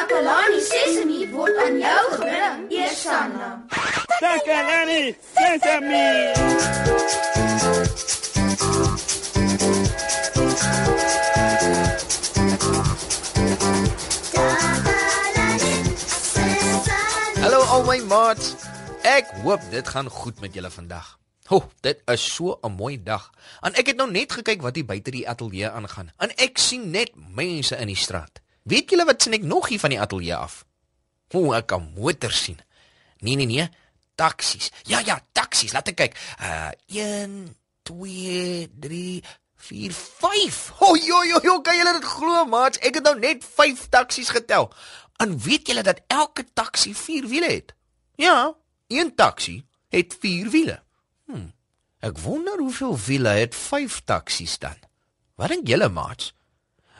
Takalani Sesemi word aan jou gebring, Eersanna. Takalani Sesame. Hallo al my maats. Ek hoop dit gaan goed met julle vandag. Ho, oh, dit is so 'n mooi dag. En ek het nou net gekyk wat hier buite die ateljee aangaan. En ek sien net mense in die straat. Weet julle wat sien ek nog hier van die ateljee af? Hoe ek kan motors sien. Nee nee nee, taksies. Ja ja, taksies. Laat ek kyk. Uh 1 2 3 4 5. O, jo jo jo, kan julle dit glo, maats? Ek het nou net 5 taksies getel. En weet julle dat elke taksi 4 wiele het? Ja, een taksi het 4 wiele. Hm. Ek wonder hoeveel wiele het 5 taksies dan? Wat dink julle, maats?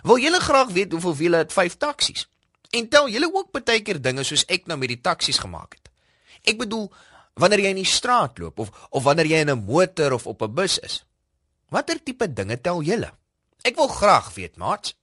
Wil julle graag weet hoeveel wiele het 5 taksies? En tel julle ook baie keer dinge soos ek nou met die taksies gemaak het. Ek bedoel, wanneer jy in die straat loop of of wanneer jy in 'n motor of op 'n bus is. Watter tipe dinge tel julle? Ek wil graag weet, maats.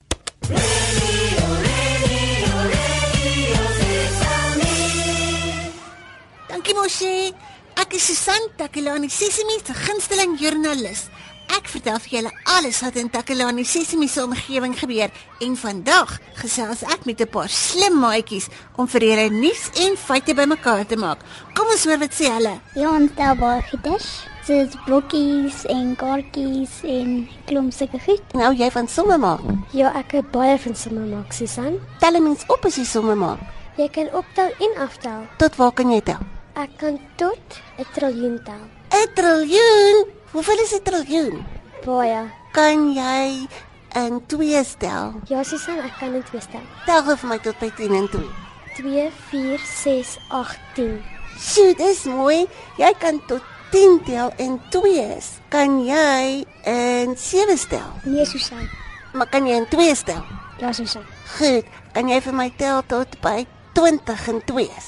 Dankie mosie. Ek is Susan Takelani Sesimi se gunsteling joernalis. Ek vertel vir julle alles wat in Takelani Sesimi se omgewing gebeur en vandag gesels ek met 'n paar slim maatjies om vir julle nuus en feite bymekaar te maak. Kom ons hoor wat sê hulle. Ja, ons tel baie goedes. Soos blokkies en kaartjies en klomp sulke goed. Nou jy van somme maak. Ja, ek het baie van somme maak, Susan. Tel mens op as jy somme maak. Jy kan optel en aftel. Tot waar kan jy tel? Ek kan tot 'n triljoen tel. 'n Triljoen. Hoeveel is 'n triljoen? Baie. Kan jy in twee stel? Ja, Susan, ek kan dit twee tel. Tel gou vir my tot by 10 en 2. 2 4 6 8 10. Sjoe, dis mooi. Jy kan tot 10 tel en 2 is. Kan jy in 7 stel? Nee, Susan. Maar kan jy in 2 stel? Ja, Susan. Goed. Kan jy vir my tel tot by 20 en 2 is?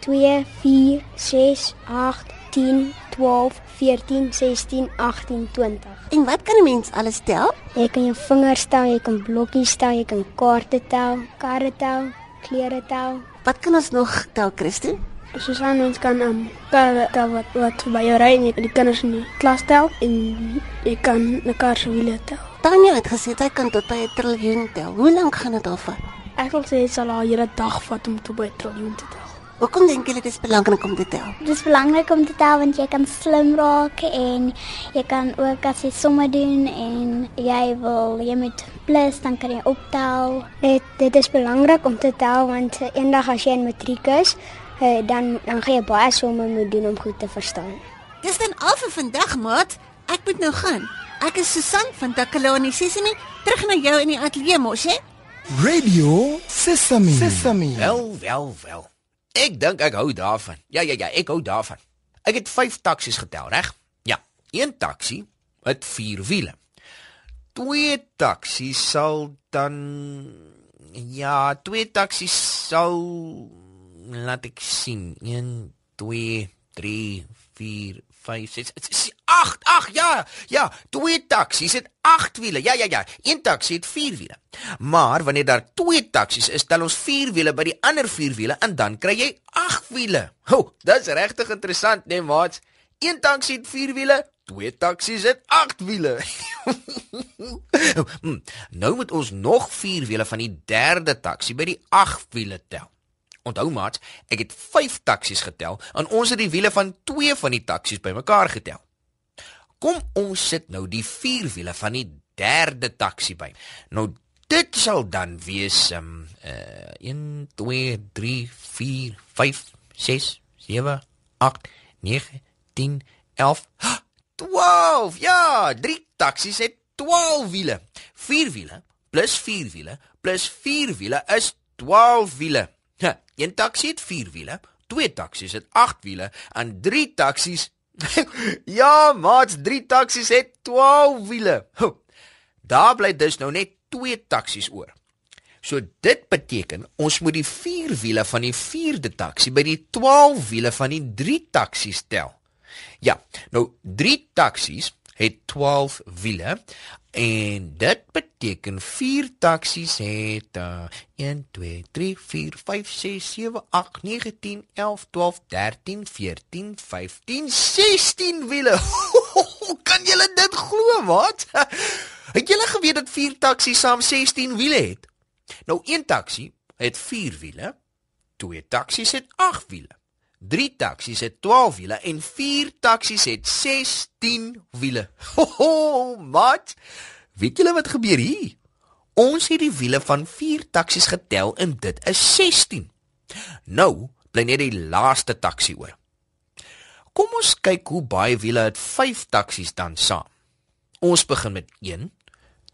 2 4 6 8 10 12 14 16 18 20. En wat kan 'n mens alles tel? Jy kan jou vingers tel, jy kan blokkies tel, jy kan kaarte tel, karre tel, klere tel. Wat kan ons nog tel, Christo? Susan ons kan um, karre tel wat wat by jou ry en jy kan die kinders in die klas tel en jy kan 'n kar se wiele tel. Tanya het gesê hy kan tot by 'n triljoen tel. Hoe lank gaan dit al vat? Ek wil sê dit sal al 'n hele dag vat om tot by 'n triljoen te tel. Hoekom dink julle dit is belangrik om te tel? Dit is belangrik om te tel want jy kan slim raak en jy kan ook as jy somme doen en jy wil jy moet plus dan kan jy optel. Dit dit is belangrik om te tel want eendag as jy in matriek is, eh, dan dan gaan jy baie somme moet doen om goed te verstaan. Dis dan al vir vandag, maat. Ek moet nou gaan. Ek is Susan van Takalani Sesimi, terug na jou in die ateljee mos, hè? Radio Sesame. Sesame. Wel, wel, wel. Ek dink ek hou daarvan. Ja, ja, ja, ek hou daarvan. Ek het 5 taksies getel, reg? Ja, een taksi het 4 wiele. Twee taksies sal dan ja, twee taksies sal laat ek sien. 1 2 3 4 5 6 8 8 ja ja twee taksies het 8 wiele. Ja ja ja een taksi het 4 wiele. Maar wanneer daar twee taksies is tel ons 4 wiele by die ander 4 wiele en dan kry jy 8 wiele. Ho dis regtig interessant nee maat een taksi het 4 wiele twee taksies het 8 wiele. Hmm, nou moet ons nog 4 wiele van die derde taksi by die 8 wiele tel Onthou maat, ek het 5 taksies getel en ons het die wiele van 2 van die taksies bymekaar getel. Kom ons sit nou die 4 wiele van die derde taksi by. Nou dit sal dan wees um uh 1 2 3 4 5 6 7 8 9 10 11 12. Ja, 3 taksies het 12 wiele. 4 wiele plus 4 wiele plus 4 wiele is 12 wiele. Een taksi het 4 wiele, twee taksies het 8 wiele en drie taksies Ja, maats, drie taksies het 12 wiele. Daar bly dus nou net twee taksies oor. So dit beteken ons moet die 4 wiele van die 4de taksi by die 12 wiele van die 3 taksies tel. Ja, nou 3 taksies het 12 wiele en dit beteken 4 taksies het uh, 1 2 3 4 5 6 7 8 9 10 11 12 13 14 15 16 wiele. kan julle dit glo, wat? Het julle geweet dat 4 taksies saam 16 wiele het? Nou een taxi het 4 wiele, twee taksies het 8 wiele. 3 taksies het 12 wiele en 4 taksies het 16 wiele. Ho, ho mat. Weet julle wat gebeur hier? Ons het die wiele van 4 taksies getel en dit is 16. Nou bly net die laaste taksi oor. Kom ons kyk hoe baie wiele het 5 taksies dan saam. Ons begin met 1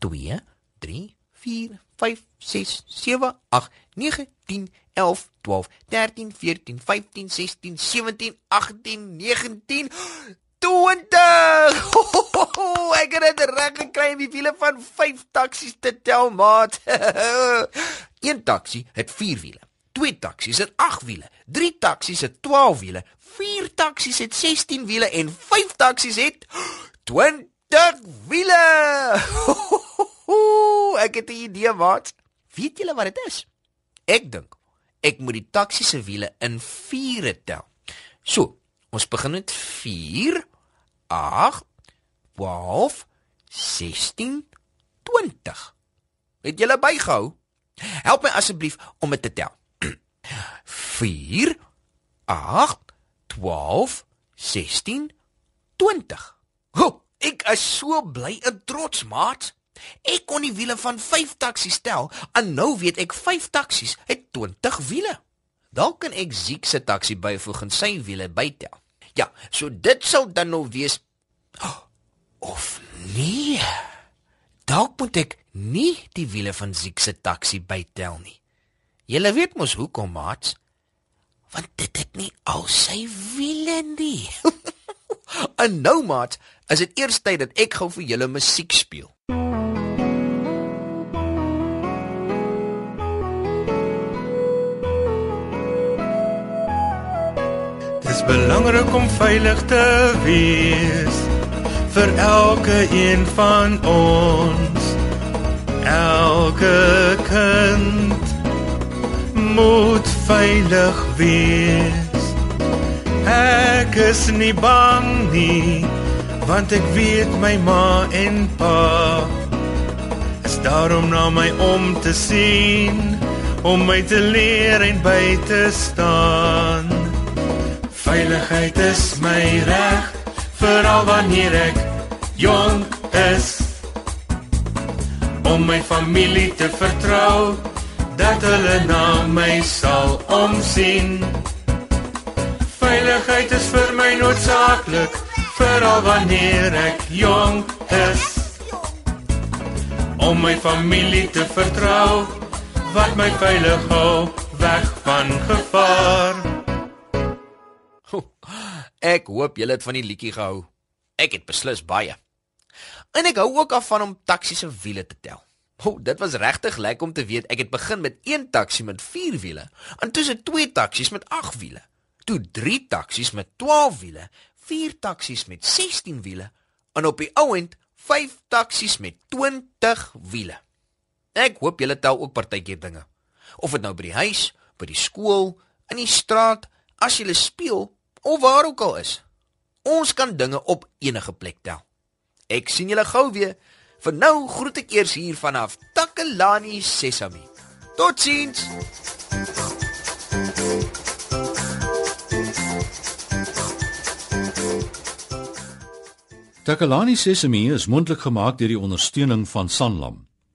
2 3 4 5 6 7 8 9 10 11 12 13 14 15 16 17 18 19 20 Ek het dit reg gekry om die wiele van 5 taksies te tel, maat. Een taksi het 4 wiele. Twee taksies het 8 wiele. Drie taksies het 12 wiele. Vier taksies het 16 wiele en vyf taksies het 20 wiele. Ek het 'n idee, maat. Weet julle wat dit is? Ek dink ek moet die taxi se wiele in viere tel. So, ons begin met 4 8 12 16 20. Het julle bygehou? Help my asseblief om dit te tel. 4 8 12 16 20. Ho, ek is so bly en trots, maat. Ek kon die wiele van 5 taksies tel en nou weet ek 5 taksies het 20 wiele. Dalk kan ek Ziek se taksi byvoeg en sy wiele bytel. Ja, so dit sou dan nou wees of nee. Dalk moet ek nie die wiele van Ziek se taksi bytel nie. Julle weet mos hoekom, maat? Want dit het nie al sy wiele nie. en nou, maat, is dit eers tyd dat ek gou vir julle musiek speel. Dis belangrik om veilig te wees vir elke een van ons. Elke kind moet veilig wees. Ek is nie bang nie, want ek weet my ma en pa is daar om na my om te sien, om my te leer en by te staan. Veiligheid is my reg, veral wanneer ek jonk is. Om my familie te vertrou, dat hulle na my sal omsien. Veiligheid is vir my noodsaaklik, veral wanneer ek jonk is. Om my familie te vertrou, wat my veilig hou weg van gevaar. Ek hoop julle het van die liedjie gehou. Ek het beslis baie. En ek hou ook af van om taxi se wiele te tel. O, dit was regtig lekker om te weet ek het begin met een taxi met 4 wiele, intussen twee taksies met 8 wiele, toe 3 taksies met 12 wiele, 4 taksies met 16 wiele en op die ouend 5 taksies met 20 wiele. Ek hoop julle tel ook partykeer dinge. Of dit nou by die huis, by die skool, in die straat, as jy speel of waar ook al is. Ons kan dinge op enige plek tel. Ek sien julle gou weer. Vir nou groet ek eers hier vanaf Takalani Sesami. Totsiens. Takalani Sesami is mondelik gemaak deur die ondersteuning van Sanlam.